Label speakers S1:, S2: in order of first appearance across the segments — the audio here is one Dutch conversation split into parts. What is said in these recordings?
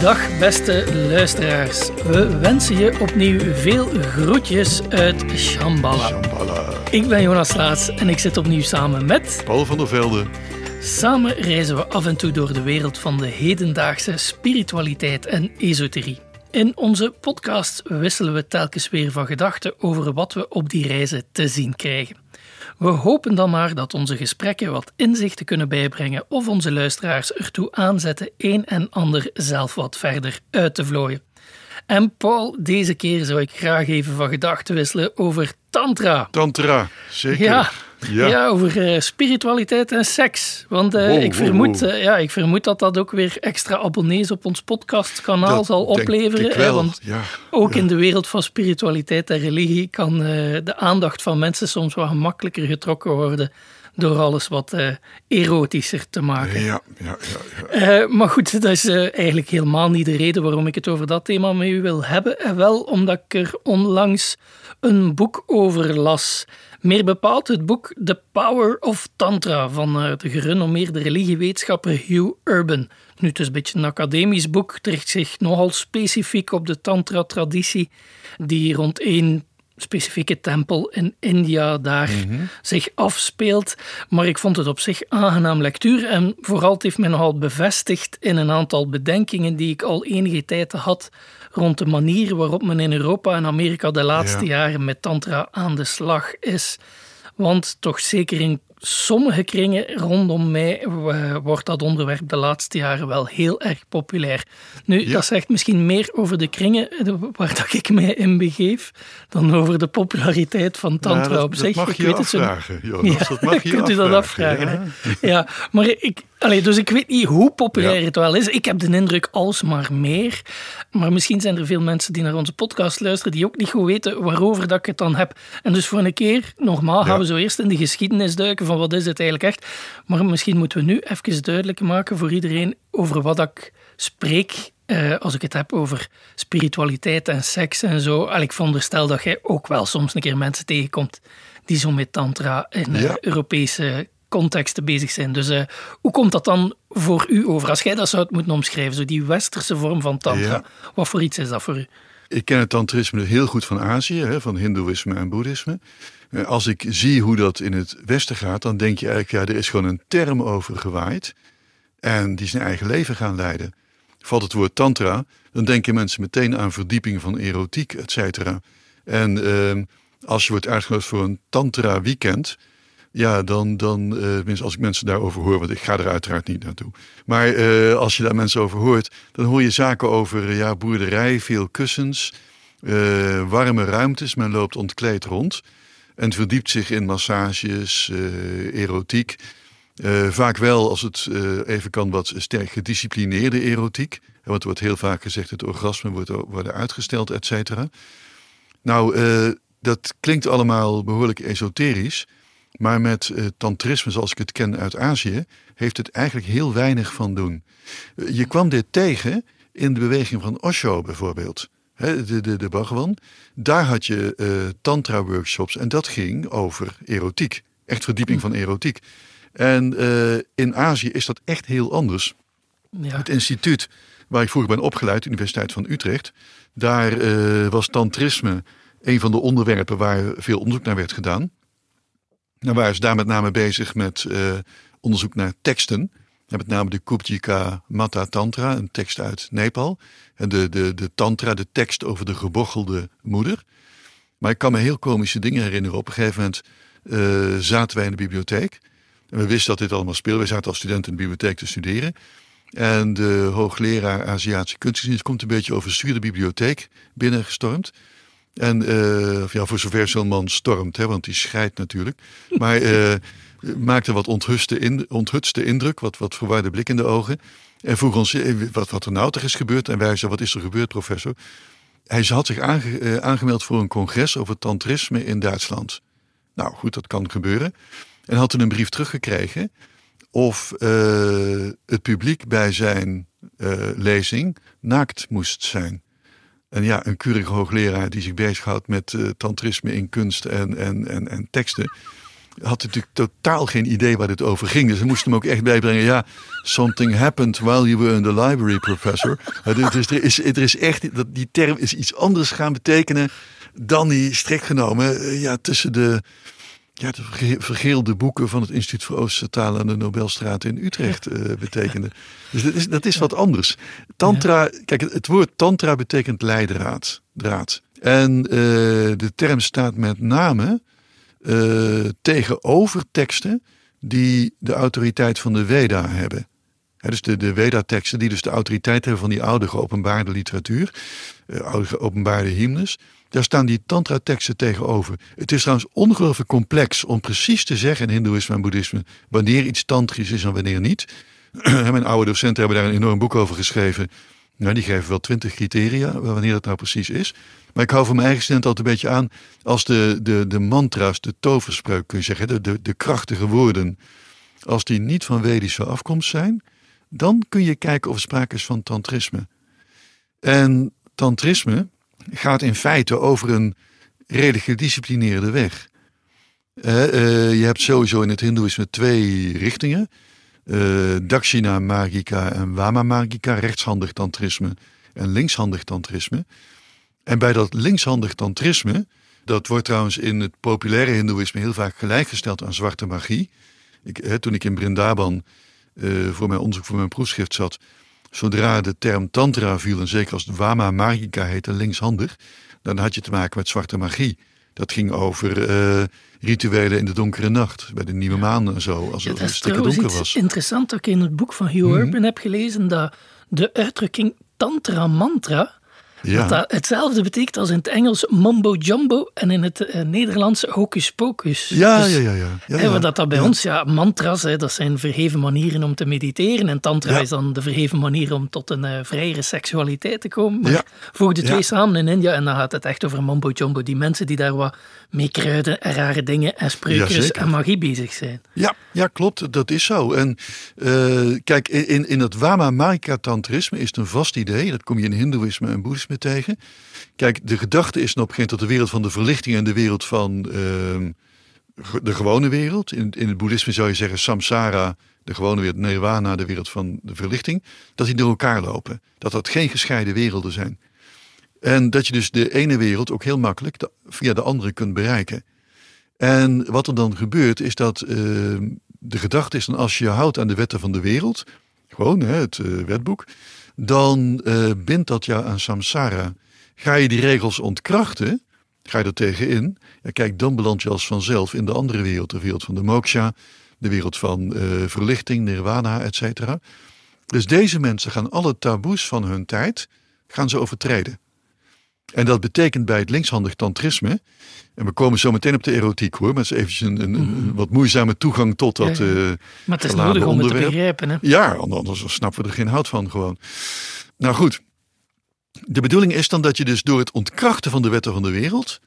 S1: Dag beste luisteraars. We wensen je opnieuw veel groetjes uit Shambhala.
S2: Shambhala.
S1: Ik ben Jonas Laats en ik zit opnieuw samen met...
S2: Paul van der Velde.
S1: Samen reizen we af en toe door de wereld van de hedendaagse spiritualiteit en esoterie. In onze podcast wisselen we telkens weer van gedachten over wat we op die reizen te zien krijgen. We hopen dan maar dat onze gesprekken wat inzichten kunnen bijbrengen of onze luisteraars ertoe aanzetten een en ander zelf wat verder uit te vlooien. En Paul, deze keer zou ik graag even van gedachten wisselen over Tantra.
S2: Tantra, zeker.
S1: Ja, ja. over uh, spiritualiteit en seks. Want uh,
S2: Wow,
S1: ik, vermoed,
S2: wow.
S1: eh, ja, ik vermoed dat dat ook weer extra abonnees op ons podcastkanaal zal
S2: denk
S1: opleveren.
S2: ik
S1: hè,
S2: wel,
S1: want
S2: ja.
S1: ook in de wereld van spiritualiteit en religie kan eh, de aandacht van mensen soms wat gemakkelijker getrokken worden door alles wat eh, erotischer te maken.
S2: Ja, ja, ja, ja.
S1: Eh, maar goed, dat is eh, eigenlijk helemaal niet de reden waarom ik het over dat thema met u wil hebben. En wel omdat ik er onlangs een boek over las. Meer bepaald het boek The Power of Tantra van de gerenommeerde religiewetenschapper Hugh Urban. Nu, het is een beetje een academisch boek, het richt zich nogal specifiek op de Tantra-traditie, die rond één specifieke tempel in India daar zich afspeelt. Maar ik vond het op zich aangenaam lectuur en vooral het heeft mij nogal bevestigd in een aantal bedenkingen die ik al enige tijd had rond de manier waarop men in Europa en Amerika de laatste
S2: Ja.
S1: jaren met tantra aan de slag is. Want toch zeker in sommige kringen rondom mij eh, wordt dat onderwerp de laatste jaren wel heel erg populair. Nu,
S2: Ja.
S1: dat zegt misschien meer over de kringen eh, waar dat ik mij in begeef dan over de populariteit van tantra
S2: dat,
S1: op
S2: dat
S1: zich.
S2: mag
S1: ik
S2: je
S1: weet het zo
S2: afvragen, Jonas. Dat mag je
S1: kunt u dat
S2: afvragen, ja.
S1: Ja, maar ik, allee, dus ik weet niet hoe populair
S2: Ja.
S1: het wel is. Ik heb de indruk alsmaar meer. Maar misschien zijn er veel mensen die naar onze podcast luisteren die ook niet goed weten waarover dat ik het dan heb. En dus voor een keer, nogmaals, gaan
S2: Ja.
S1: we zo eerst in de geschiedenis duiken van wat is het eigenlijk echt. Maar misschien moeten we nu even duidelijk maken voor iedereen over wat ik spreek eh, als ik het heb over spiritualiteit en seks en zo. Al, ik veronderstel dat jij ook wel soms een keer mensen tegenkomt die zo met tantra in eh,
S2: Ja.
S1: Europese contexten bezig zijn. Dus eh, hoe komt dat dan voor u over? Als jij dat zou moeten omschrijven, zo die westerse vorm van tantra.
S2: Ja.
S1: Wat voor iets is dat voor u?
S2: Ik ken het tantrisme heel goed van Azië, hè, van hindoeïsme en boeddhisme. Eh, Als ik zie hoe dat in het Westen gaat, dan denk je eigenlijk, ja, er is gewoon een term over gewaaid. En die zijn eigen leven gaan leiden. Valt het woord tantra, dan denken mensen meteen aan verdieping van erotiek, et cetera. En ehm, als je wordt uitgenodigd voor een tantra weekend, ja, dan, dan eh, als ik mensen daarover hoor, want ik ga er uiteraard niet naartoe. Maar eh, als je daar mensen over hoort, dan hoor je zaken over eh, ja, boerderij, veel kussens, eh, warme ruimtes. Men loopt ontkleed rond en verdiept zich in massages, eh, erotiek. Eh, vaak wel, als het eh, even kan, wat sterk gedisciplineerde erotiek. Want er wordt heel vaak gezegd, het orgasme wordt worden uitgesteld, et cetera. Nou, dat klinkt allemaal behoorlijk esoterisch. Maar met tantrisme, zoals ik het ken uit Azië, heeft het eigenlijk heel weinig van doen. Je kwam dit tegen in de beweging van Osho bijvoorbeeld. De, de, de Bhagavan. Daar had je eh, tantra-workshops en dat ging over erotiek. Echt verdieping van erotiek. En eh, in Azië is dat echt heel anders.
S1: Ja.
S2: Het instituut waar ik vroeger ben opgeleid, de Universiteit van Utrecht, daar eh, was tantrisme een van de onderwerpen waar veel onderzoek naar werd gedaan. Nou waren ze daar met name bezig met onderzoek naar teksten. Met name de Kupjika Mata Tantra, een tekst uit Nepal. En de, de, de Tantra, de tekst over de gebochelde moeder. Maar ik kan me heel komische dingen herinneren. Op een gegeven moment eh, zaten wij in de bibliotheek. En we wisten dat dit allemaal speelde. Wij zaten als studenten in de bibliotheek te studeren. En de hoogleraar Aziatische kunstgeschiedenis komt een beetje overstuur de bibliotheek binnengestormd. En eh, ja, voor zover zo'n man stormt, hè, want die scheidt natuurlijk. Maar eh, maakte wat onthutste, in, onthutste indruk, wat, wat blik in de ogen. En vroeg ons eh, wat, wat er nou toch is gebeurd. En wij zeiden, wat is er gebeurd, professor? Hij had zich eh, aangemeld voor een congres over tantrisme in Duitsland. Nou goed, dat kan gebeuren. En had toen een brief teruggekregen of eh, het publiek bij zijn lezing naakt moest zijn. En ja, een keurige hoogleraar die zich bezighoudt met tantrisme in kunst en, en, en, en teksten. Had natuurlijk totaal geen idee waar dit over ging. Dus ze moesten hem ook echt bijbrengen. Ja, something happened while you were in the library, professor. Dus er is, er is echt, dat die term is iets anders gaan betekenen dan die strikt genomen eh, ja, tussen de, ja, de vergeelde boeken van het Instituut voor Oosterse Talen aan de Nobelstraat in Utrecht uh, betekende. Dus dat is, dat is wat anders. Tantra, kijk, het woord tantra betekent leidraad. Draad. En uh, de term staat met name uh, tegenover teksten die de autoriteit van de Veda hebben. dus de, de Veda-teksten die dus de autoriteit hebben van die oude geopenbaarde literatuur, uh, oude geopenbaarde hymnes. Daar staan die tantra-teksten tegenover. Het is trouwens ongelooflijk complex om precies te zeggen in hindoeïsme en boeddhisme wanneer iets tantrisch is en wanneer niet. Mijn oude docenten hebben daar een enorm boek over geschreven. Nou, die geven wel twintig criteria wanneer dat nou precies is. Maar ik hou voor mijn eigen student altijd een beetje aan als de, de, de mantra's, de toverspreuk kun je zeggen, de, de, krachtige woorden. Als die niet van Vedische afkomst zijn, dan kun je kijken of er sprake is van tantrisme. En tantrisme gaat in feite over een redelijk gedisciplineerde weg. Uh, je hebt sowieso in het Hindoeïsme twee richtingen. Uh, Dakshina Magika en Wama Magika, rechtshandig tantrisme en linkshandig tantrisme. En bij dat linkshandig tantrisme, dat wordt trouwens in het populaire hindoeïsme heel vaak gelijkgesteld aan zwarte magie. Ik, hè, toen ik in Brindaban uh, voor mijn onderzoek voor mijn proefschrift zat, zodra de term tantra viel, en zeker als het Wama Magica heette, linkshandig, dan had je te maken met zwarte magie. Dat ging over uh, rituelen in de donkere nacht, bij de nieuwe maan en zo, als ja, het stikke donker was.
S1: interessant dat ik in het boek van Hugh mm Urban heb gelezen dat de uitdrukking tantra mantra ja. Dat hetzelfde betekent als in het Engels mumbo jumbo en in het uh, Nederlands hocus pocus.
S2: Ja, dus, ja, ja. ja, ja,
S1: ja. dat, dat bij ons, ja, mantras, hè, dat zijn verheven manieren om te mediteren. En tantra is dan de verheven manier om tot een uh, vrijere seksualiteit te komen. Maar de twee samen in India, en dan gaat het echt over mumbo jumbo. Die mensen die daar wat mee kruiden en rare dingen en spreukjes en magie bezig zijn.
S2: Ja, ja, klopt. Dat is zo. En uh, kijk, in, in het Wama Marika tantrisme is het een vast idee. Dat kom je in hindoeïsme en boeddhisme tegen. Kijk, de gedachte is nog op een tot de wereld van de verlichting en de wereld van uh, de gewone wereld. In, in het boeddhisme zou je zeggen samsara, de gewone wereld, nirvana, de wereld van de verlichting. Dat die door elkaar lopen. Dat dat geen gescheiden werelden zijn. En dat je dus de ene wereld ook heel makkelijk via de andere kunt bereiken. En wat er dan gebeurt is dat uh, de gedachte is dan als je je houdt aan de wetten van de wereld, gewoon hè, het uh, wetboek, dan uh, bindt dat jou aan samsara. Ga je die regels ontkrachten, ga je er tegenin, ja, kijk, dan beland je als vanzelf in de andere wereld, de wereld van de moksha, de wereld van uh, verlichting, nirvana, et cetera. Dus deze mensen gaan alle taboes van hun tijd, gaan ze overtreden. En dat betekent bij het linkshandig tantrisme, en we komen zo meteen op de erotiek hoor, maar het is eventjes een, een, een mhm. wat moeizame toegang tot dat ja,
S1: uh, Maar het is nodig om het te begrijpen. Hè?
S2: Ja, anders snappen we er geen hout van gewoon. Nou goed, de bedoeling is dan dat je dus door het ontkrachten van de wetten van de wereld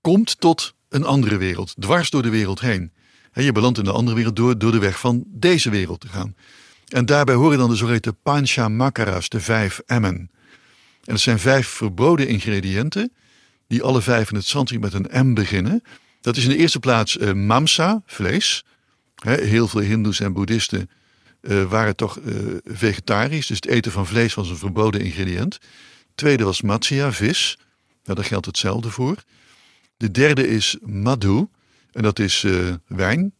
S2: komt tot een andere wereld, dwars door de wereld heen. En je belandt in de andere wereld door, door de weg van deze wereld te gaan. En daarbij horen dan de zogeheten pancha makaras, de vijf emmen. En het zijn vijf verboden ingrediënten, die alle vijf in het sanskriet met een M beginnen. Dat is in de eerste plaats uh, mamsa, vlees. heel veel hindoes en boeddhisten uh, waren toch uh, vegetarisch, dus het eten van vlees was een verboden ingrediënt. Tweede was matsya, vis. Nou, daar geldt hetzelfde voor. De derde is madhu, en dat is wijn.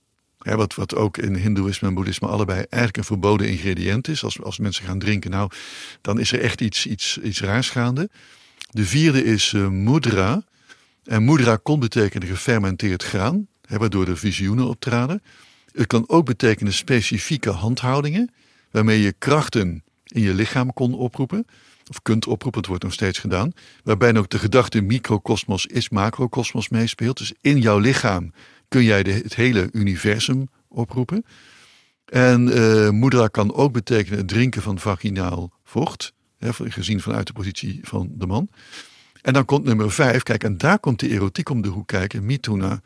S2: Wat, wat ook in Hindoeïsme en Boeddhisme allebei eigenlijk een verboden ingrediënt is. Als, als mensen gaan drinken, nou, dan is er echt iets, iets, iets raars gaande. De vierde is uh, mudra. En mudra kon betekenen gefermenteerd graan, hè, waardoor er visioenen optraden. Het kan ook betekenen specifieke handhoudingen, waarmee je krachten in je lichaam kon oproepen. Of kunt oproepen, het wordt nog steeds gedaan. Waarbij ook de gedachte microcosmos is macrocosmos meespeelt. Dus in jouw lichaam kun jij de, het hele universum oproepen. En uh, mudra kan ook betekenen het drinken van vaginaal vocht. Hè, gezien vanuit de positie van de man. En dan komt nummer vijf. Kijk, en daar komt de erotiek om de hoek kijken. Mituna.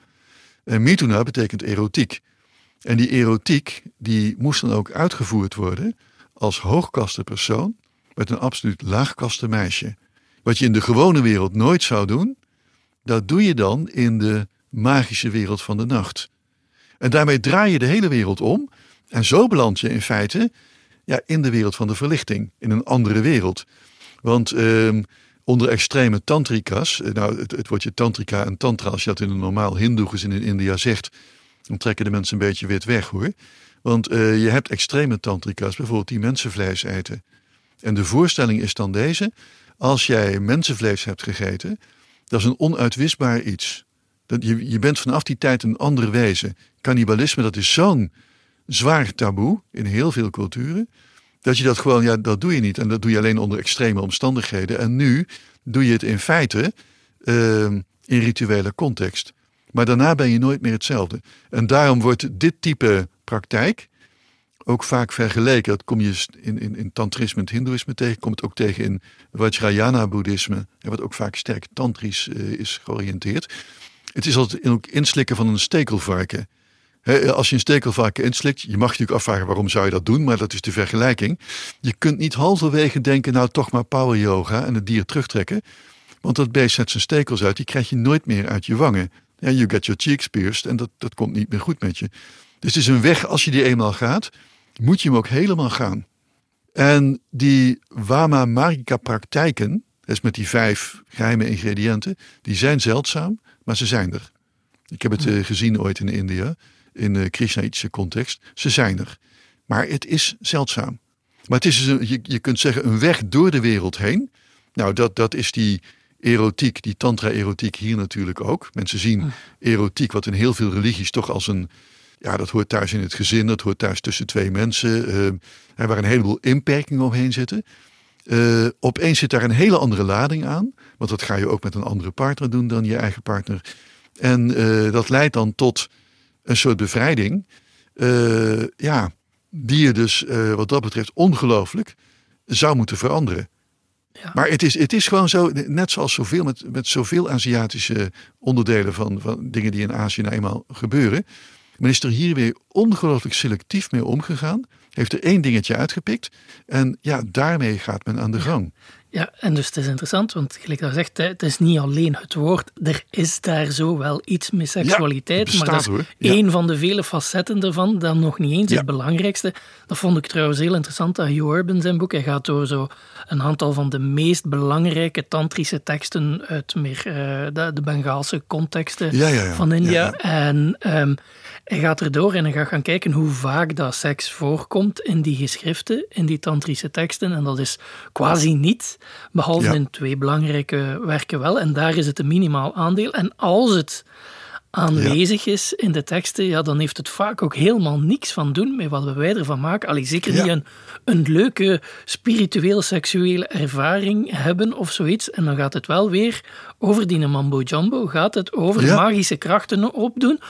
S2: En mituna betekent erotiek. En die erotiek die moest dan ook uitgevoerd worden als hoogkaste persoon met een absoluut laagkaste meisje. Wat je in de gewone wereld nooit zou doen, dat doe je dan in de magische wereld van de nacht. En daarmee draai je de hele wereld om. En zo beland je in feite ja, in de wereld van de verlichting, in een andere wereld. Want ehm, onder extreme tantrikas, eh, nou het, het woordje tantrika en tantra, als je dat in een normaal hindoe gezin in India zegt, dan trekken de mensen een beetje wit weg hoor. Want uh, je hebt extreme tantrikas, bijvoorbeeld die mensenvlees eten. En de voorstelling is dan deze, als jij mensenvlees hebt gegeten, dat is een onuitwisbaar iets. Dat je, je bent vanaf die tijd een ander wezen. Cannibalisme, dat is zo'n zwaar taboe in heel veel culturen. Dat je dat gewoon, ja, dat doe je niet. En dat doe je alleen onder extreme omstandigheden. En nu doe je het in feite uh, in rituele context. Maar daarna ben je nooit meer hetzelfde. En daarom wordt dit type praktijk ook vaak vergeleken. Dat kom je in, in, in tantrisme en hindoeïsme tegen. Komt ook tegen in Vajrayana-boeddhisme. Wat ook vaak sterk tantrisch uh, is georiënteerd. Het is altijd ook inslikken van een stekelvarken als je een stekelvarken inslikt, je mag je natuurlijk afvragen waarom zou je dat doen, maar dat is de vergelijking. Je kunt niet halverwege denken, nou toch maar power yoga en het dier terugtrekken. Want dat beest zet zijn stekels uit, die krijg je nooit meer uit je wangen. Ja, you get your cheeks pierced en dat, dat komt niet meer goed met je. Dus het is een weg, als je die eenmaal gaat, moet je hem ook helemaal gaan. En die Wama Marika praktijken, dus met die vijf geheime ingrediënten, die zijn zeldzaam, maar ze zijn er. Ik heb het uh, gezien ooit in India in de Krishnaïtische context. Ze zijn er. Maar het is zeldzaam. Maar het is dus een, je, je kunt zeggen een weg door de wereld heen. Nou, dat, dat is die erotiek, die tantra-erotiek hier natuurlijk ook. Mensen zien erotiek, wat in heel veel religies toch als een... Ja, dat hoort thuis in het gezin, dat hoort thuis tussen twee mensen. Uh, waar een heleboel inperkingen omheen zitten. Uh, opeens zit daar een hele andere lading aan. Want dat ga je ook met een andere partner doen dan je eigen partner. En uh, dat leidt dan tot een soort bevrijding. Uh, ja, die je dus wat dat betreft ongelooflijk zou moeten veranderen. Ja. Maar het is, het is gewoon zo, net zoals zoveel met, met zoveel Aziatische onderdelen van, van dingen die in Azië nou eenmaal gebeuren. Men is er hier weer ongelooflijk selectief mee omgegaan. Heeft er één dingetje uitgepikt. En ja, daarmee gaat men aan de gang.
S1: Ja, en dus het is interessant, want gelijk dat zegt, het is niet alleen het woord, er is daar zo wel iets met seksualiteit,
S2: ja,
S1: maar dat is ja. één van de vele facetten ervan, dan nog niet eens het belangrijkste. Dat vond ik trouwens heel interessant aan Hugh Urban zijn boek. Hij gaat door zo een aantal van de meest belangrijke tantrische teksten uit meer uh, de, de Bengaalse contexten van India. En um, hij gaat erdoor en hij gaat gaan kijken hoe vaak dat seks voorkomt in die geschriften, in die tantrische teksten. En dat is quasi niet, behalve in twee belangrijke werken wel. En daar is het een minimaal aandeel. En als het aanwezig is in de teksten, ja, dan heeft het vaak ook helemaal niks van doen met wat wij ervan maken. Allee, zeker niet een, een leuke spiritueel seksuele ervaring hebben of zoiets. En dan gaat het wel weer over die mambo jumbo, gaat het over magische krachten opdoen,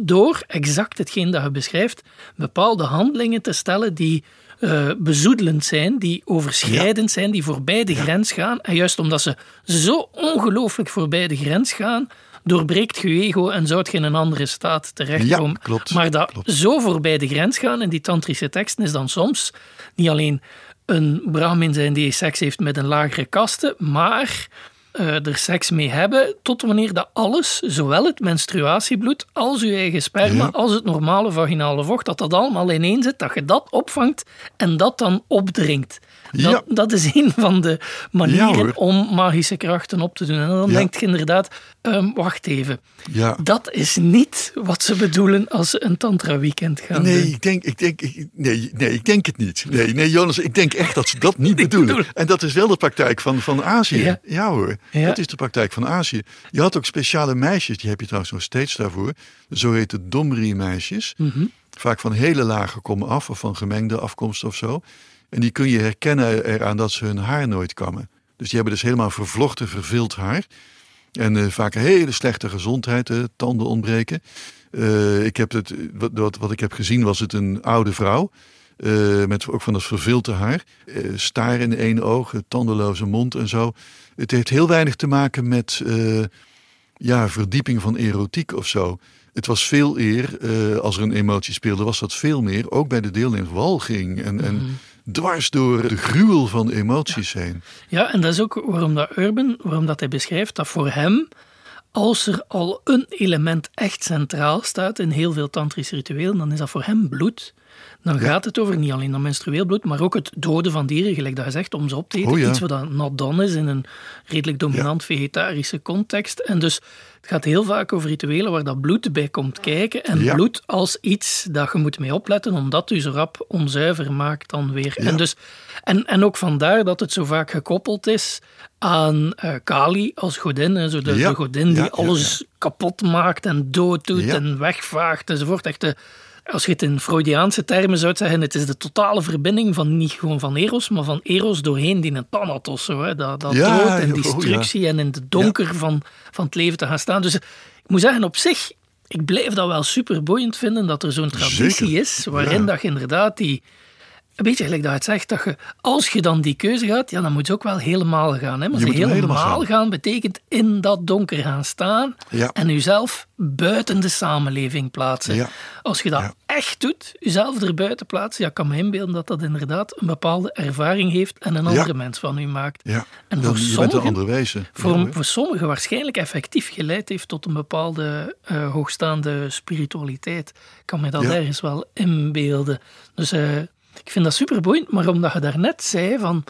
S1: door exact hetgeen dat je beschrijft, bepaalde handelingen te stellen die uh, bezoedelend zijn, die overschrijdend zijn, die voorbij de grens gaan. En juist omdat ze zo ongelooflijk voorbij de grens gaan, doorbreekt je ego en zou je in een andere staat terechtkomen.
S2: Ja, klopt,
S1: maar dat zo voorbij de grens gaan in die tantrische teksten is dan soms niet alleen een brahmin zijn die seks heeft met een lagere kaste, maar uh, er seks mee hebben tot wanneer dat alles, zowel het menstruatiebloed als je eigen sperma, als het normale vaginale vocht, dat dat allemaal ineen zit, dat je dat opvangt en dat dan opdringt. Dat, ja. dat is een van de manieren om magische krachten op te doen. En dan denk je inderdaad, um, wacht even.
S2: Ja.
S1: Dat is niet wat ze bedoelen als ze een tantra-weekend gaan
S2: nee,
S1: doen.
S2: Ik denk, ik denk, ik, nee, nee, ik denk het niet. Nee, nee, Jonas, ik denk echt dat ze dat niet bedoelen. En dat is wel de praktijk van, van Azië. Ja, hoor, dat is de praktijk van Azië. Je had ook speciale meisjes, die heb je trouwens nog steeds daarvoor. Zo heet het Domri-meisjes. Mm -hmm. Vaak van hele lage komen af, of van gemengde afkomst of zo. En die kun je herkennen eraan dat ze hun haar nooit kammen. Dus die hebben dus helemaal vervlochten, verveeld haar. En uh, vaak hele slechte gezondheid, uh, tanden ontbreken. Uh, ik heb het, wat, wat, ik heb gezien was het een oude vrouw. met ook van dat verveelde haar. staar in één oog, tandeloze mond en zo. Het heeft heel weinig te maken met ja, verdieping van erotiek of zo. Het was veel eer, als er een emotie speelde, was dat veel meer. Ook bij de deelnemers walging en, en mhm dwars door de gruwel van emoties heen.
S1: Ja, en dat is ook waarom dat Urban, waarom dat hij beschrijft dat voor hem als er al een element echt centraal staat in heel veel tantrische rituelen, dan is dat voor hem bloed. Dan gaat het over niet alleen dat menstrueel bloed, maar ook het doden van dieren, gelijk dat je zegt, om ze op te eten.
S2: Oh ja.
S1: Iets wat dan not done is in een redelijk dominant vegetarische context. En dus het gaat heel vaak over rituelen waar dat bloed bij komt kijken. En
S2: Ja.
S1: bloed als iets dat je moet mee opletten, omdat u zo rap onzuiver maakt dan weer. En, dus, en, en ook vandaar dat het zo vaak gekoppeld is aan eh, Kali als godin. hè, Zo de, godin die alles kapot maakt en dood doet en wegvaagt enzovoort. Echt de, als je het in Freudiaanse termen zou zeggen, het is de totale verbinding van niet gewoon van Eros, maar van Eros doorheen die een Thanatos. Zo, hè, dat dat
S2: Ja,
S1: dood en
S2: oh, ja.
S1: destructie en in het donker van, van het leven te gaan staan. Dus ik moet zeggen, op zich, ik blijf dat wel super boeiend vinden dat er zo'n traditie
S2: Zeker.
S1: is waarin dat je inderdaad die... Een beetje gelijk dat je het zegt, dat je, als je dan die keuze gaat, ja, dan moet je ook wel helemaal gaan. Hè? Maar ze helemaal,
S2: helemaal
S1: gaan. betekent in dat donker gaan staan
S2: Ja.
S1: en jezelf buiten de samenleving plaatsen.
S2: Ja.
S1: Als je dat
S2: Ja.
S1: echt doet, jezelf er buiten plaatsen, ja, kan me inbeelden dat dat inderdaad een bepaalde ervaring heeft en een andere mens van u maakt.
S2: Ja.
S1: En
S2: Dan,
S1: voor sommigen, voor, voor sommigen waarschijnlijk effectief geleid heeft tot een bepaalde eh, hoogstaande spiritualiteit. Ik kan me dat
S2: Ja.
S1: ergens wel inbeelden. Dus eh, ik vind dat super boeiend, maar omdat je daarnet zei van.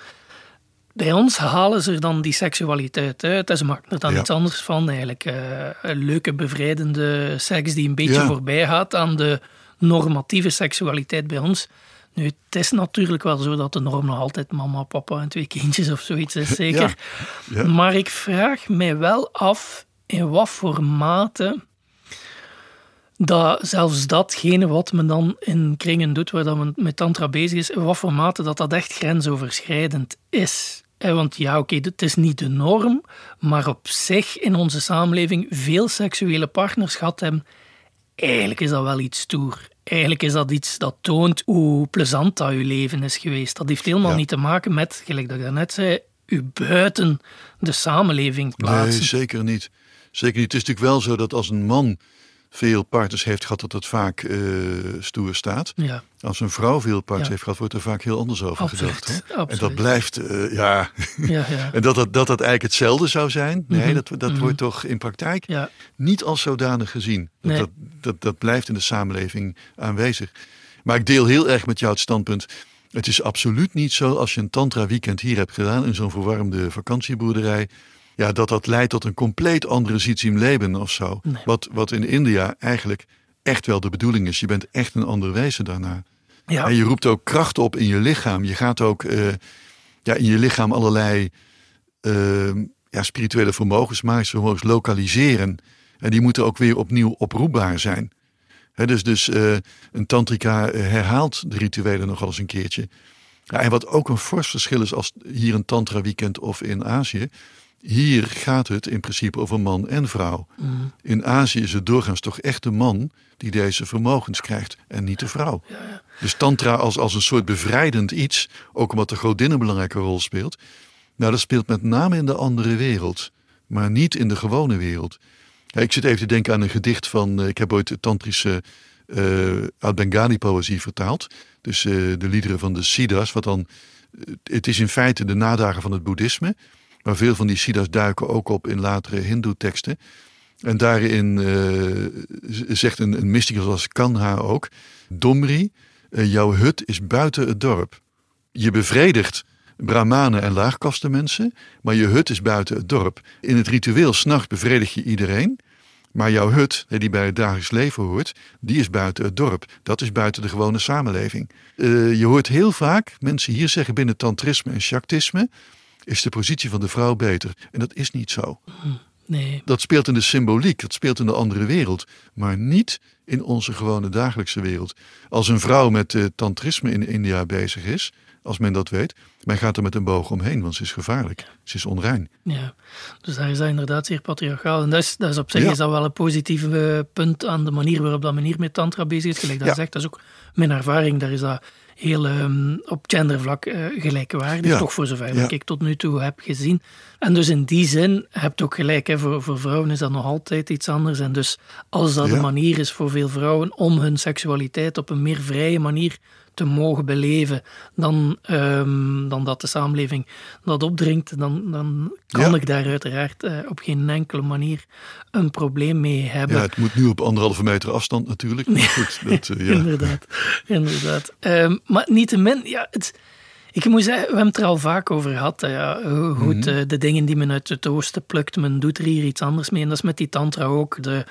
S1: Bij ons halen ze er dan die seksualiteit uit en ze maken er dan
S2: Ja.
S1: iets anders van. Eigenlijk eh, een leuke, bevrijdende seks die een beetje
S2: Ja.
S1: voorbij gaat aan de normatieve seksualiteit bij ons. Nu, het is natuurlijk wel zo dat de norm nog altijd mama, papa en twee kindjes of zoiets is, zeker.
S2: Ja.
S1: Maar ik vraag mij wel af in wat voor mate dat zelfs datgene wat men dan in kringen doet, waar dat men met tantra bezig is, in wat voor mate dat dat echt grensoverschrijdend is. Want ja, oké, het is niet de norm, maar op zich in onze samenleving veel seksuele partners gehad hebben, eigenlijk is dat wel iets stoer. Eigenlijk is dat iets dat toont hoe plezant dat je leven is geweest. Dat heeft helemaal
S2: Ja.
S1: niet te maken met, gelijk dat ik daarnet zei, u buiten de samenleving plaatsen.
S2: Nee, zeker niet. Zeker niet. Het is natuurlijk wel zo dat als een man veel partners heeft gehad, dat het vaak eh, stoer staat.
S1: Ja,
S2: Als een vrouw veel partners
S1: Ja.
S2: heeft gehad, wordt er vaak heel anders over
S1: Absoluut,
S2: gedacht. Hoor. En dat blijft, eh, ja.
S1: ja, ja.
S2: en dat dat, dat dat eigenlijk hetzelfde zou zijn, nee,
S1: Mhm.
S2: dat, dat
S1: Mhm.
S2: wordt toch in praktijk niet als zodanig gezien. Dat,
S1: Nee.
S2: dat, dat, dat blijft in de samenleving aanwezig. Maar ik deel heel erg met jou het standpunt. Het is absoluut niet zo als je een tantra weekend hier hebt gedaan in zo'n verwarmde vakantieboerderij. Ja, dat dat leidt tot een compleet andere leven of zo.
S1: Nee.
S2: Wat, wat in India eigenlijk echt wel de bedoeling is. Je bent echt een ander wezen daarna.
S1: ja.
S2: En je roept ook kracht op in je lichaam. Je gaat ook eh, ja, in je lichaam allerlei eh, ja, spirituele vermogens, magische vermogens lokaliseren. En die moeten ook weer opnieuw oproepbaar zijn. Hè, dus dus eh, een tantrika eh, herhaalt de rituelen nog wel eens een keertje. Ja, en wat ook een fors verschil is als hier een tantra weekend of in Azië. Hier gaat het in principe over man en vrouw.
S1: Mm.
S2: In Azië is het doorgaans toch echt de man die deze vermogens krijgt en niet de vrouw. Dus tantra als, als een soort bevrijdend iets, ook omdat de godin een belangrijke rol speelt. Nou, dat speelt met name in de andere wereld, maar niet in de gewone wereld. Ja, ik zit even te denken aan een gedicht van, eh, ik heb ooit de tantrische eh uit Bengali poëzie vertaald. Dus eh, de liederen van de Siddhas, wat dan, het is in feite de nadagen van het boeddhisme. Maar veel van die Siddhas duiken ook op in latere hindoe teksten. En daarin eh, zegt een, een mysticus als Kanha ook: Domri, eh, jouw hut is buiten het dorp. Je bevredigt brahmanen en laagkaste mensen, maar je hut is buiten het dorp. In het ritueel s'nachts bevredig je iedereen, maar jouw hut, die bij het dagelijks leven hoort, die is buiten het dorp. Dat is buiten de gewone samenleving. Eh, je hoort heel vaak mensen hier zeggen binnen tantrisme en shaktisme is de positie van de vrouw beter. En dat is niet zo.
S1: Nee,
S2: Dat speelt in de symboliek, dat speelt in de andere wereld, maar niet in onze gewone dagelijkse wereld. Als een vrouw met eh, tantrisme in India bezig is, als men dat weet, men gaat er met een boog omheen, want ze is gevaarlijk, ze is onrein.
S1: ja. Dus daar is dat inderdaad zeer patriarchaal. En dat is, dat is op zich
S2: Ja.
S1: is dat wel een positief eh, punt aan de manier waarop dat men hier met tantra bezig is. Gelijk dat
S2: Ja.
S1: zegt, dat is ook mijn ervaring. Daar is dat heel ehm, op gendervlak uh, gelijkwaardig, toch voor zover ja. ik tot nu toe heb gezien. En dus in die zin heb je ook gelijk, hè, voor, voor vrouwen is dat nog altijd iets anders. En dus als dat een manier is voor veel vrouwen om hun seksualiteit op een meer vrije manier te mogen beleven dan, um, dan dat de samenleving dat opdringt, dan, dan kan ik daar uiteraard uh, op geen enkele manier een probleem mee hebben.
S2: Ja, het moet nu op anderhalve meter afstand natuurlijk. Maar goed, dat, uh, ja.
S1: inderdaad. inderdaad. Um, maar niettemin, ja, het, ik moet zeggen, we hebben het er al vaak over gehad. Ja, hoe goed mhm. eh, de dingen die men uit het oosten plukt, men doet er hier iets anders mee. En dat is met die tantra ook. De,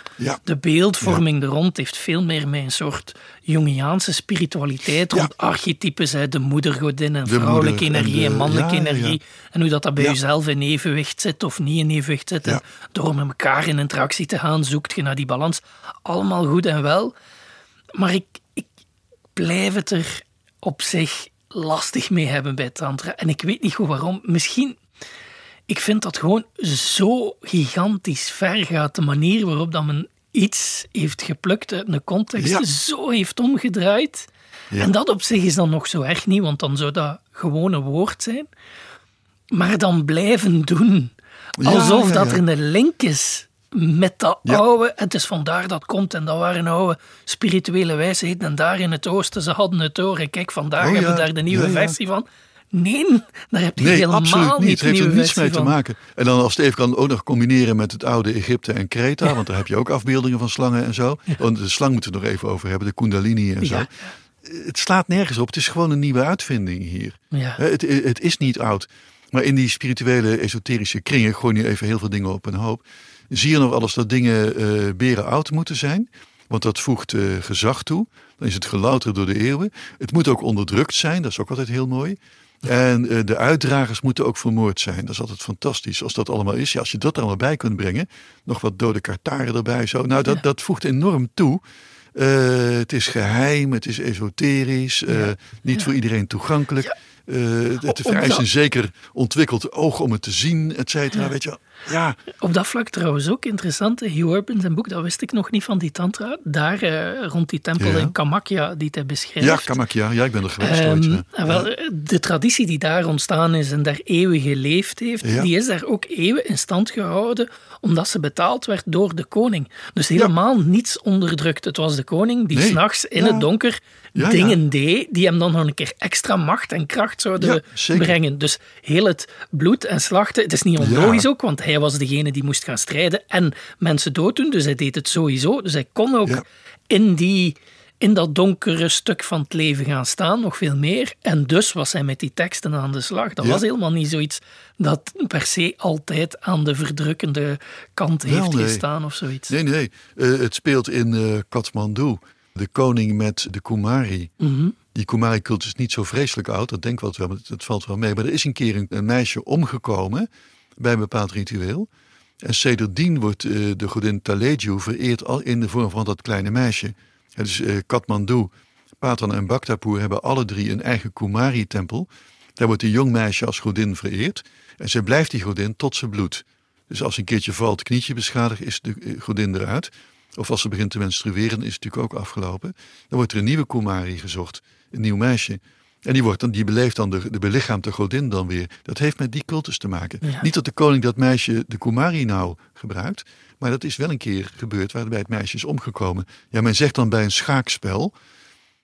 S1: de beeldvorming ja. er rond heeft veel meer met een soort Jungiaanse spiritualiteit rond archetypes. Hè, de moedergodin en vrouwelijke energie en, mannelijke energie. En hoe dat, dat bij jezelf in evenwicht zit of niet in evenwicht zit. En door met elkaar in interactie te gaan, zoekt je naar die balans. Allemaal goed en wel. Maar ik, ik blijf het er op zich lastig mee hebben bij Tantra. En ik weet niet goed waarom. Misschien, ik vind dat gewoon zo gigantisch ver gaat. De manier waarop dat men iets heeft geplukt uit een context, zo heeft omgedraaid. En dat op zich is dan nog zo erg niet, want dan zou dat gewoon een woord zijn. Maar dan blijven doen. Alsof dat er een link is met dat oude. Het is vandaar dat komt en dat waren oude spirituele wijsheden. En daar in het oosten, ze hadden het door. En kijk, vandaag oh, hebben we daar de nieuwe versie van. Nee, daar heb je nee, helemaal absoluut niet.
S2: Het heeft er niets mee te maken. En dan als het even kan ook nog combineren met het oude Egypte en Kreta. Want daar heb je ook afbeeldingen van slangen en zo. Want de slang moeten we nog even over hebben. De kundalini en zo. Het slaat nergens op. Het is gewoon een nieuwe uitvinding hier. Het, het is niet oud. Maar in die spirituele, esoterische kringen gooi je even heel veel dingen op een hoop zie je nog alles dat dingen uh, beren oud moeten zijn. Want dat voegt uh, gezag toe. Dan is het gelouterd door de eeuwen. Het moet ook onderdrukt zijn, dat is ook altijd heel mooi. En uh, de uitdragers moeten ook vermoord zijn. Dat is altijd fantastisch als dat allemaal is. Ja, als je dat er allemaal bij kunt brengen. Nog wat dode kartaren erbij. Zo. Nou, dat, dat voegt enorm toe. Uh, het is geheim, het is esoterisch, ja. niet ja. voor iedereen toegankelijk. Uh, het vereist een zeker ontwikkeld oog om het te zien, et cetera. Weet je ja.
S1: Op dat vlak trouwens ook interessant. Hugh Urban, zijn boek, dat wist ik nog niet van die tantra. Daar uh, rond die tempel in Kamakya die hij beschrijft.
S2: Ja, Kamakya. Ja, ik ben er geweest um, ooit. Ja.
S1: Wel, de traditie die daar ontstaan is en daar eeuwen geleefd heeft, die is daar ook eeuwen in stand gehouden omdat ze betaald werd door de koning. Dus helemaal niets onderdrukt. Het was de koning die nee. s'nachts in het donker dingen deed, die hem dan nog een keer extra macht en kracht zouden brengen. Dus heel het bloed en slachten, het is niet onlogisch ook, want hij was degene die moest gaan strijden en mensen dooddoen, dus hij deed het sowieso. Dus hij kon ook in, die, in dat donkere stuk van het leven gaan staan, nog veel meer. En dus was hij met die teksten aan de slag. Dat was helemaal niet zoiets dat per se altijd aan de verdrukkende kant heeft nee. gestaan of zoiets.
S2: Nee, nee. Uh, het speelt in uh, Kathmandu. De koning met de Kumari. Mm -hmm. Die Kumari-cult is niet zo vreselijk oud, dat denk ik wel, het valt wel mee. Maar er is een keer een, een meisje omgekomen bij een bepaald ritueel. En sedertdien wordt uh, de godin Taleju vereerd al in de vorm van dat kleine meisje. Het is uh, Kathmandu, Patan en Bhaktapur hebben alle drie een eigen Kumari-tempel. Daar wordt een jong meisje als godin vereerd. En zij blijft die godin tot ze bloedt. Dus als een keertje valt, knietje beschadigd, is de eh, godin eruit. Of als ze begint te menstrueren, is het natuurlijk ook afgelopen. Dan wordt er een nieuwe Kumari gezocht, een nieuw meisje. En die, wordt dan, die beleeft dan de, de belichaamde godin dan weer. Dat heeft met die cultus te maken. Niet dat de koning dat meisje de Kumari nou gebruikt. Maar dat is wel een keer gebeurd waarbij het meisje is omgekomen. Ja, men zegt dan bij een schaakspel.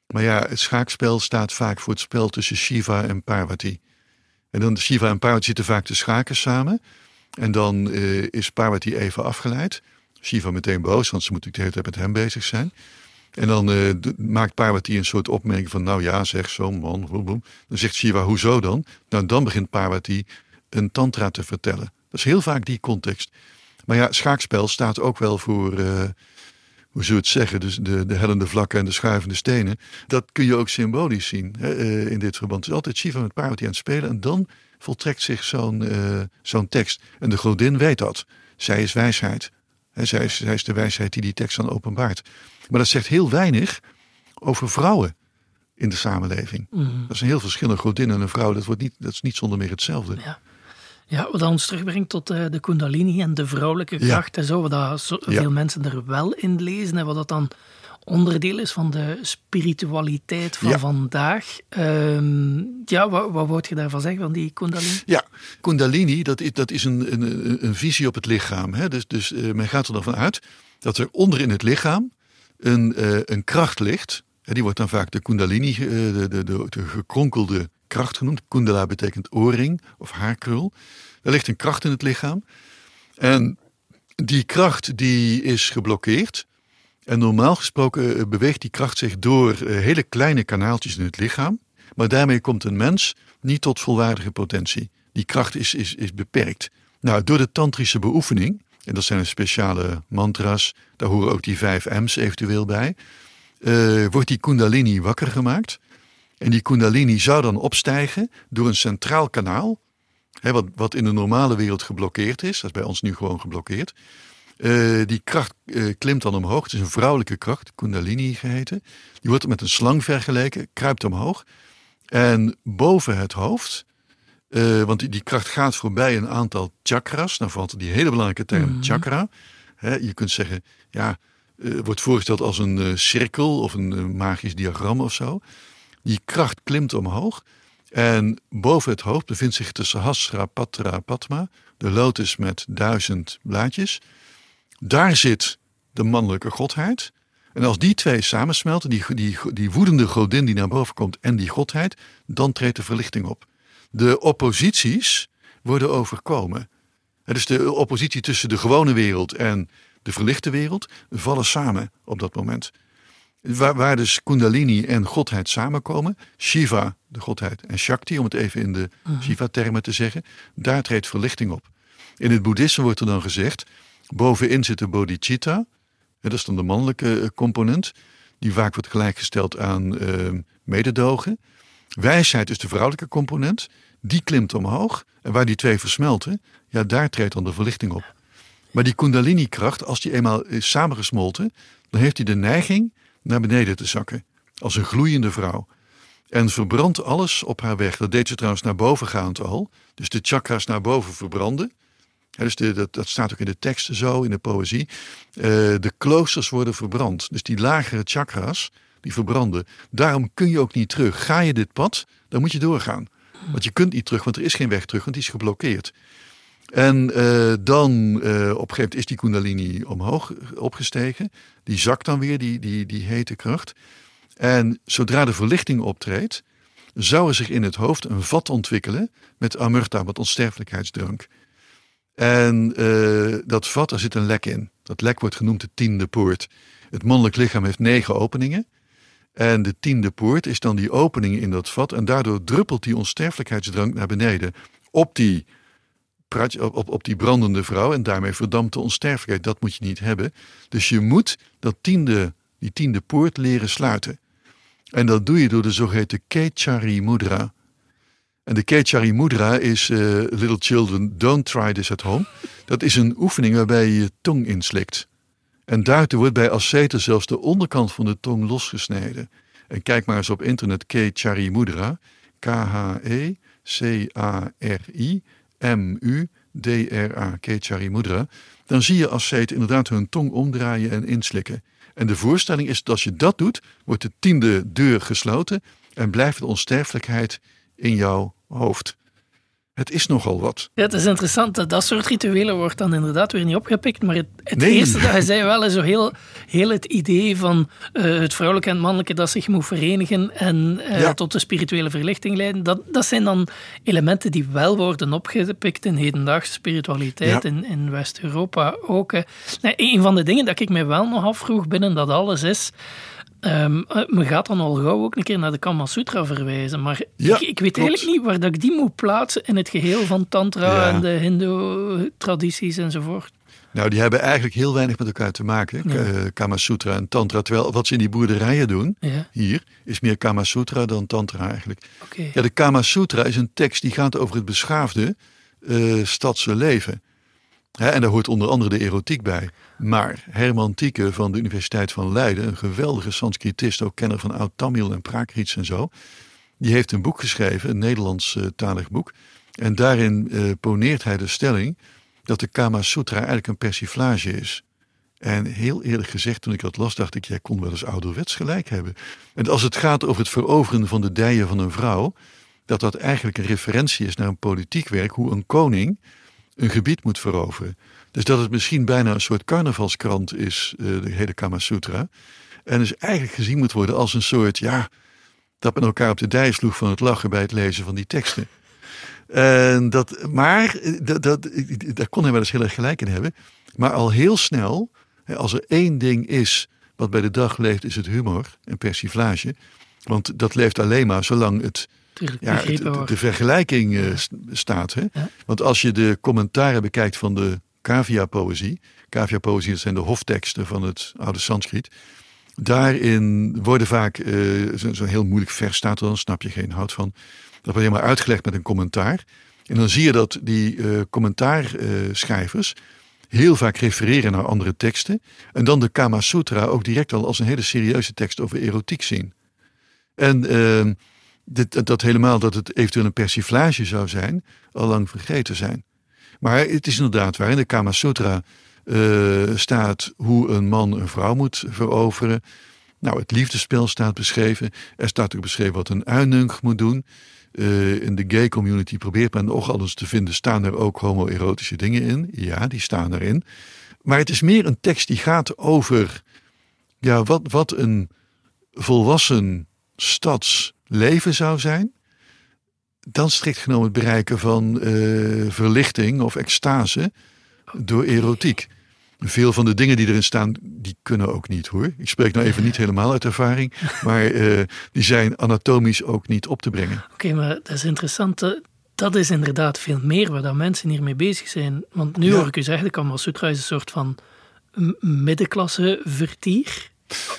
S2: Maar ja, het schaakspel staat vaak voor het spel tussen Shiva en Parvati. En dan Shiva en Parvati zitten vaak te schaken samen. En dan uh, is Parvati even afgeleid. Shiva meteen boos, want ze moet natuurlijk de hele tijd met hem bezig zijn. En dan uh, maakt Parvati een soort opmerking van, nou ja, zeg zo man. Dan zegt Shiva, hoezo dan? Nou, dan begint Parvati een tantra te vertellen. Dat is heel vaak die context. Maar ja, schaakspel staat ook wel voor, uh, hoe zou het zeggen, dus de, de hellende vlakken en de schuivende stenen. Dat kun je ook symbolisch zien hè, uh, in dit verband. Het is altijd Shiva met Parvati aan het spelen en dan voltrekt zich zo'n zo'n tekst. En de godin weet dat. Zij is wijsheid. Zij, is, zij is de wijsheid die die tekst dan openbaart. Maar dat zegt heel weinig over vrouwen in de samenleving. Mm. Dat is een heel verschillende godin en een vrouw. Dat, wordt niet, dat is niet zonder meer hetzelfde.
S1: Ja. Ja, wat ons terugbrengt tot uh, de kundalini en de vrouwelijke kracht ja. en zo. Wat dat veel ja. mensen er wel in lezen en wat dat dan onderdeel is van de spiritualiteit van vandaag. Ehm, ja, wat, wat wou je daarvan zeggen, van die Kundalini?
S2: Ja, Kundalini, dat is, dat is een, een, een visie op het lichaam. Hè? Dus, dus uh, men gaat er dan van uit dat er onder in het lichaam een, uh, een kracht ligt. Die wordt dan vaak de Kundalini, uh, de, de, de, de gekronkelde kracht genoemd. Kundala betekent oorring of haarkrul. Er ligt een kracht in het lichaam. En die kracht die is geblokkeerd. En normaal gesproken eh, beweegt die kracht zich door eh, hele kleine kanaaltjes in het lichaam. Maar daarmee komt een mens niet tot volwaardige potentie. Die kracht is, is, is beperkt. Nou, door de tantrische beoefening, en dat zijn speciale mantra's, daar horen ook die vijf M's eventueel bij, uh, wordt die kundalini wakker gemaakt. En die kundalini zou dan opstijgen door een centraal kanaal, hè, wat, wat in de normale wereld geblokkeerd is, dat is bij ons nu gewoon geblokkeerd. Uh, die kracht uh, klimt dan omhoog. Het is een vrouwelijke kracht, Kundalini geheten. Die wordt met een slang vergeleken, kruipt omhoog. En boven het hoofd, uh, want die, die, kracht gaat voorbij een aantal chakras. Dan valt die hele belangrijke term mm -hmm. chakra. Hè, je kunt zeggen, ja, wordt voorgesteld als een cirkel of een magisch diagram of zo. Die kracht klimt omhoog. En boven het hoofd bevindt zich de Sahasra Patra Padma, de lotus met duizend blaadjes. Daar zit de mannelijke godheid. En als die twee samensmelten, die, die, die woedende godin die naar boven komt en die godheid, dan treedt de verlichting op. De opposities worden overkomen. Dus de oppositie tussen de gewone wereld en de verlichte wereld vallen samen op dat moment. Waar, waar dus Kundalini en godheid samenkomen, Shiva, de godheid, en Shakti, om het even in de Shiva-termen te zeggen, daar treedt verlichting op. In het boeddhisme wordt er dan gezegd, bovenin zit de bodhicitta, dat is dan de mannelijke component, die vaak wordt gelijkgesteld aan uh, mededogen. Wijsheid is de vrouwelijke component, die klimt omhoog. En waar die twee versmelten, ja, daar treedt dan de verlichting op. Maar die kundalini-kracht, als die eenmaal is samengesmolten, dan heeft hij de neiging naar beneden te zakken. Als een gloeiende vrouw. En verbrandt alles op haar weg. Dat deed ze trouwens naar bovengaand al. Dus de chakras naar boven verbranden. Dus dat, dat, staat ook in de teksten zo, in de poëzie. Uh, de kloosters worden verbrand. Dus die lagere chakras, die verbranden. Daarom kun je ook niet terug. Ga je dit pad, dan moet je doorgaan. Want je kunt niet terug, want er is geen weg terug, want die is geblokkeerd. En uh, dan uh, op een gegeven moment is die kundalini omhoog opgestegen. Die zakt dan weer, die, die, die hete kracht. En zodra de verlichting optreedt, zou er zich in het hoofd een vat ontwikkelen met amurta, met onsterfelijkheidsdrank. En uh, dat vat, daar zit een lek in. Dat lek wordt genoemd de tiende poort. Het mannelijk lichaam heeft negen openingen. En de tiende poort is dan die opening in dat vat. En daardoor druppelt die onsterfelijkheidsdrank naar beneden. Op die, op, op die brandende vrouw. En daarmee verdampt de onsterfelijkheid. Dat moet je niet hebben. Dus je moet dat tiende, die tiende poort leren sluiten. En dat doe je door de zogeheten Kechari Mudra. En de Kechari Mudra is uh, Little Children, Don't Try This at Home. Dat is een oefening waarbij je je tong inslikt. En daartoe wordt bij asceten zelfs de onderkant van de tong losgesneden. En kijk maar eens op internet Kechari Mudra. K-H-E-C-A-R-I-M-U-D-R-A. Kechari Mudra. Dan zie je asceten inderdaad hun tong omdraaien en inslikken. En de voorstelling is dat als je dat doet, wordt de tiende deur gesloten en blijft de onsterfelijkheid in jouw hoofd. Het is nogal wat.
S1: Ja, het is interessant. Dat, dat soort rituelen wordt dan inderdaad weer niet opgepikt. Maar het, het nee. eerste dat hij zei wel is zo heel, heel het idee van uh, het vrouwelijke en het mannelijke dat zich moet verenigen en uh, ja. tot de spirituele verlichting leiden. Dat, dat zijn dan elementen die wel worden opgepikt in hedendaagse spiritualiteit ja. in, in West-Europa ook. Uh. Nou, een van de dingen dat ik mij wel nog afvroeg binnen dat alles is. Um, men gaat dan al gauw ook een keer naar de Kama Sutra verwijzen, maar ja, ik, ik, weet klopt. eigenlijk niet waar dat ik die moet plaatsen in het geheel van Tantra ja. en de Hindoe-tradities enzovoort.
S2: Nou, die hebben eigenlijk heel weinig met elkaar te maken, ja. Kama Sutra en Tantra. Terwijl wat ze in die boerderijen doen, ja. hier, is meer Kama Sutra dan Tantra eigenlijk.
S1: Okay.
S2: Ja, de Kama Sutra is een tekst die gaat over het beschaafde uh, stadse leven. En daar hoort onder andere de erotiek bij. Maar Herman Tieke van de Universiteit van Leiden, een geweldige Sanskritist, ook kenner van Oud-Tamil en Prakrits en zo, die heeft een boek geschreven, een Nederlands uh, talig boek. En daarin uh, poneert hij de stelling dat de Kama Sutra eigenlijk een persiflage is. En heel eerlijk gezegd, toen ik dat las, dacht ik, jij kon wel eens ouderwets gelijk hebben. En als het gaat over het veroveren van de dijen van een vrouw, dat dat eigenlijk een referentie is naar een politiek werk, hoe een koning een gebied moet veroveren. Dus dat het misschien bijna een soort carnavalskrant is, eh, de hele Kama Sutra. En dus eigenlijk gezien moet worden als een soort, ja, dat men elkaar op de dij sloeg van het lachen bij het lezen van die teksten. En dat, maar eh, dat, dat, daar kon hij wel eens heel erg gelijk in hebben. Maar al heel snel, als er één ding is wat bij de dag leeft, is het humor en persiflage. Want dat leeft alleen maar zolang het, ja, de, de, vergelijking uh, staat. Hè? Want als je de commentaren bekijkt van de cavia-poëzie. Cavia-poëzie, dat zijn de hofteksten van het oude Sanskriet. Daarin worden vaak, uh, zo'n zo heel moeilijk vers staat er dan, snap je geen hout van. Dat wordt helemaal uitgelegd met een commentaar. En dan zie je dat die uh, commentaarschrijvers heel vaak refereren naar andere teksten. En dan de Kama Sutra ook direct al als een hele serieuze tekst over erotiek zien. En uh, dat helemaal dat het eventueel een persiflage zou zijn, al lang vergeten zijn. Maar het is inderdaad waar in de Kama Sutra uh, staat hoe een man een vrouw moet veroveren. Nou, het liefdespel staat beschreven. Er staat ook beschreven wat een uinunk moet doen. Uh, in de gay community probeert men nog alles te vinden. Staan er ook homoerotische dingen in? Ja, die staan erin. Maar het is meer een tekst die gaat over ja, wat, wat een volwassen stadsleven zou zijn. Dan strikt genomen het bereiken van uh, verlichting of extase door erotiek. Veel van de dingen die erin staan, die kunnen ook niet hoor. Ik spreek nou even niet helemaal uit ervaring, maar uh, die zijn anatomisch ook niet op te brengen.
S1: Oké, maar dat is interessant. Dat is inderdaad veel meer waar dat mensen hiermee bezig zijn. Want nu ja. hoor ik u zeggen, de Kama Sutra is een soort van middenklasse vertier.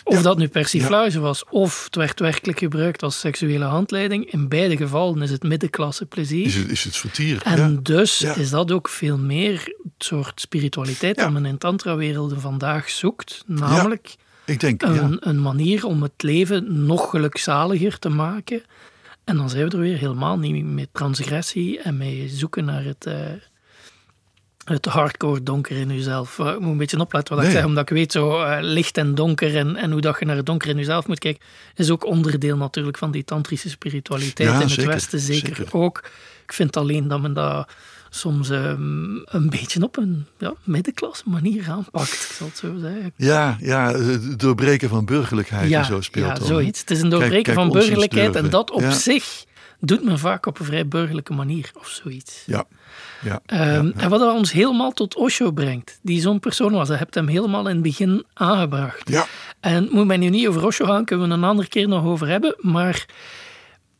S1: Of dat nu persiflage was, of het werd werkelijk gebruikt als seksuele handleiding. In beide gevallen is het middenklasse plezier.
S2: Is het, is het vertier.
S1: En dus is dat ook veel meer het soort spiritualiteit dat men in tantra-werelden vandaag zoekt. Namelijk
S2: ik denk,
S1: een, een manier om het leven nog gelukzaliger te maken. En dan zijn we er weer helemaal niet met transgressie en mee zoeken naar het... Uh, het hardcore donker in jezelf. Ik moet een beetje opletten wat ik zeg, omdat ik weet zo uh, licht en donker en, en hoe dat je naar het donker in jezelf moet kijken, is ook onderdeel natuurlijk van die tantrische spiritualiteit in het
S2: zeker,
S1: Westen zeker, zeker, ook. Ik vind alleen dat men dat soms um, een beetje op een ja, middenklasse manier aanpakt, ik zal het zo zeggen.
S2: Ja, ja het doorbreken van burgerlijkheid
S1: ja,
S2: en zo speelt
S1: ja, zoiets. Het is een doorbreken kijk, kijk, van burgerlijkheid en dat op zich doet men vaak op een vrij burgerlijke manier of zoiets.
S2: Ja. Ja,
S1: um,
S2: ja.
S1: En wat ons helemaal tot Osho brengt, die zo'n persoon was, je hebt hem helemaal in het begin aangebracht.
S2: Ja.
S1: En moet mij nu niet over Osho gaan, kunnen we een andere keer nog over hebben, maar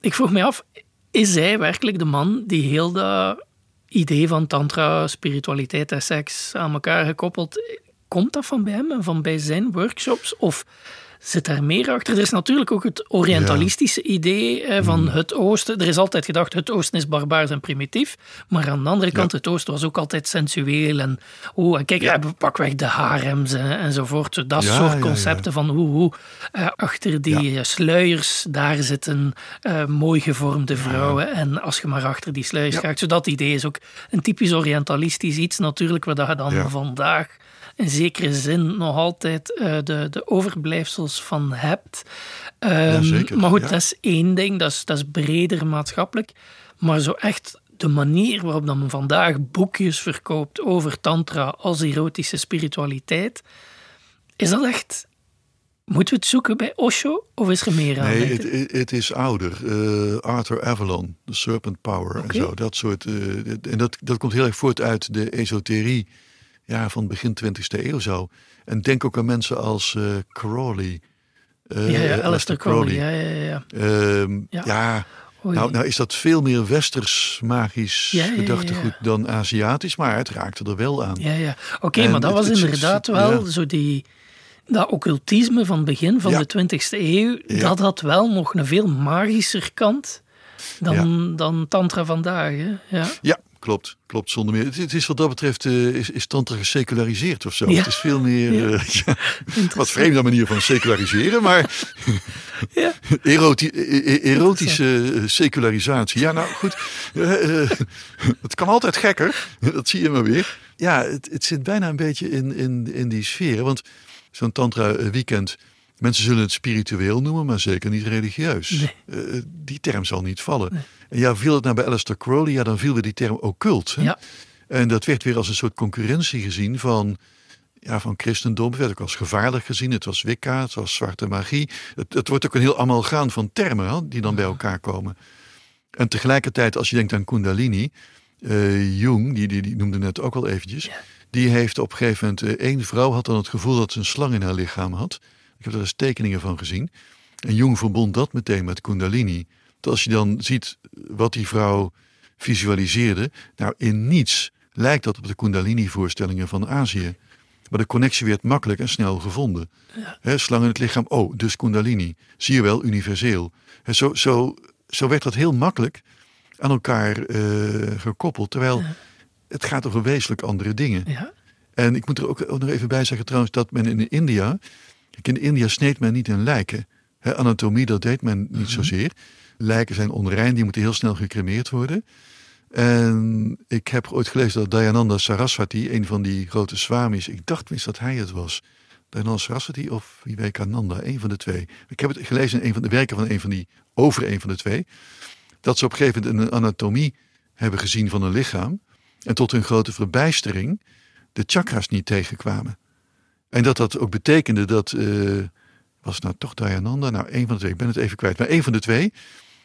S1: ik vroeg me af, is hij werkelijk de man die heel dat idee van tantra, spiritualiteit en seks aan elkaar gekoppeld, komt dat van bij hem en van bij zijn workshops? Of zit daar meer achter? Er is natuurlijk ook het orientalistische ja. idee eh, van mm. het Oosten. Er is altijd gedacht, het Oosten is barbaars en primitief. Maar aan de andere kant, ja. het Oosten was ook altijd sensueel. En, oh, en kijk, ja. we pakweg de harems en, enzovoort. Dat soort concepten van hoe, hoe uh, achter die sluiers, daar zitten uh, mooi gevormde vrouwen. En als je maar achter die sluiers gaat. Zo dat idee is ook een typisch orientalistisch iets natuurlijk, waar je dan vandaag in zekere zin nog altijd uh, de, de overblijfsels van hebt. Um,
S2: ja, zeker,
S1: maar goed,
S2: ja.
S1: dat is één ding, dat is, dat is breder maatschappelijk. Maar zo echt de manier waarop dan men vandaag boekjes verkoopt over tantra als erotische spiritualiteit, is dat echt... Moeten we het zoeken bij Osho of is er meer aan?
S2: Nee, het, het is ouder. Uh, Arthur Avalon, The Serpent Power okay. en zo. Dat soort. Uh, en dat, dat komt heel erg voort uit de esoterie ja, van begin 20e eeuw zo. En denk ook aan mensen als uh, Crowley.
S1: Uh, ja, ja Alistair Crowley. Ja, ja, ja.
S2: Ja. ja. Nou, nou is dat veel meer westers magisch gedachtegoed dan Aziatisch, maar het raakte er wel aan.
S1: Ja, ja. Oké, okay, maar dat was het, inderdaad het, wel zo die... Dat occultisme van het begin van de 20e eeuw, dat had wel nog een veel magischer kant dan, dan tantra vandaag. Hè? Ja.
S2: ja, klopt, klopt zonder meer. Het, het is wat dat betreft uh, is, is tantra geseculariseerd of zo. Ja. Het is veel meer ja. Uh, ja, wat vreemde manier van seculariseren, maar ja. eroti erotische secularisatie. Ja, nou goed, uh, het kan altijd gekker. Dat zie je maar weer. ja, het, het zit bijna een beetje in, in, in die sfeer. Want zo'n tantra eh, weekend, mensen zullen het spiritueel noemen, maar zeker niet religieus.
S1: Nee.
S2: Uh, die term zal niet vallen. En ja, viel het nou bij Alistair Crowley, ja, dan viel weer die term occult. Hè?
S1: Ja.
S2: En dat werd weer als een soort concurrentie gezien van, ja, van christendom. Het werd ook als gevaarlijk gezien. Het was Wicca, het was zwarte magie. Het, het wordt ook een heel amalgaan van termen hè, die dan bij elkaar komen. En tegelijkertijd, als je denkt aan Kundalini, uh, Jung, die, die, die noemde net ook al eventjes,
S1: Ja.
S2: die heeft op een gegeven moment, uh, één vrouw had dan het gevoel dat ze een slang in haar lichaam had. Ik heb daar eens tekeningen van gezien. En Jung verbond dat meteen met Kundalini. Dat als je dan ziet wat die vrouw visualiseerde, nou in niets lijkt dat op de Kundalini-voorstellingen van Azië. Maar de connectie werd makkelijk en snel gevonden.
S1: Ja.
S2: He, slang in het lichaam, oh, dus Kundalini. Zie je wel, universeel. He, zo, zo, zo werd dat heel makkelijk aan elkaar uh, gekoppeld. Terwijl
S1: Ja.
S2: het gaat over wezenlijk andere dingen.
S1: Ja.
S2: En ik moet er ook, ook nog even bij zeggen trouwens dat men in India... In India sneed men niet in lijken. He, anatomie, dat deed men niet zozeer. Lijken zijn onrein, die moeten heel snel gecremeerd worden. En ik heb ooit gelezen dat Dayananda Saraswati, een van die grote swamis, ik dacht mis dat hij het was. Dayananda Saraswati of Vivekananda, een van de twee. Ik heb het gelezen in een van de werken van een van die, over een van de twee. Dat ze op een gegeven moment een anatomie hebben gezien van een lichaam. En tot hun grote verbijstering de chakras niet tegenkwamen. En dat dat ook betekende dat, uh, was het nou toch Dayananda? Nou, een van de twee, ik ben het even kwijt. Maar een van de twee,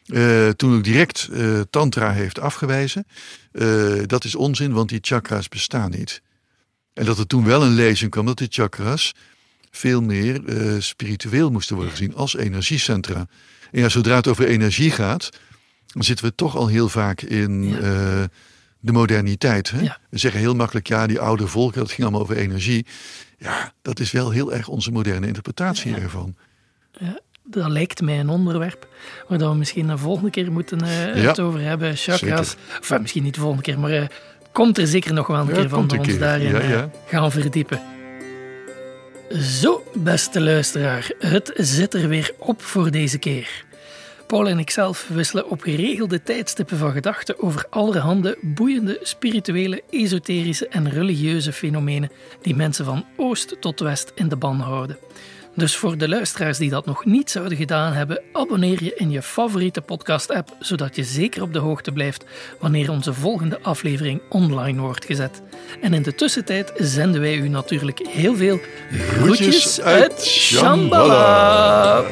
S2: uh, toen ook direct uh, Tantra heeft afgewezen. Dat is onzin, want die chakras bestaan niet. En dat er toen wel een lezing kwam dat die chakras veel meer spiritueel moesten worden gezien als energiecentra. En ja, zodra het over energie gaat, dan zitten we toch al heel vaak in ja. de moderniteit. Hè?
S1: Ja.
S2: We zeggen heel makkelijk, ja, die oude volken, dat ging allemaal over energie. Ja, dat is wel heel erg onze moderne interpretatie
S1: Ja.
S2: ervan.
S1: Ja, dat lijkt mij een onderwerp waar we misschien de volgende keer moeten uh,
S2: Ja,
S1: het over hebben. Chakras. Of uh, misschien niet de volgende keer, maar uh, komt er zeker nog wel een keer van
S2: een
S1: ons
S2: keer.
S1: daarin
S2: Ja,
S1: uh,
S2: ja.
S1: gaan verdiepen. Zo, beste luisteraar, het zit er weer op voor deze keer. Paul en ikzelf wisselen op geregelde tijdstippen van gedachten over allerhande boeiende, spirituele, esoterische en religieuze fenomenen die mensen van oost tot west in de ban houden. Dus voor de luisteraars die dat nog niet zouden gedaan hebben, abonneer je in je favoriete podcast-app, zodat je zeker op de hoogte blijft wanneer onze volgende aflevering online wordt gezet. En in de tussentijd zenden wij u natuurlijk heel veel groetjes,
S2: Groetjes uit. Shambhala.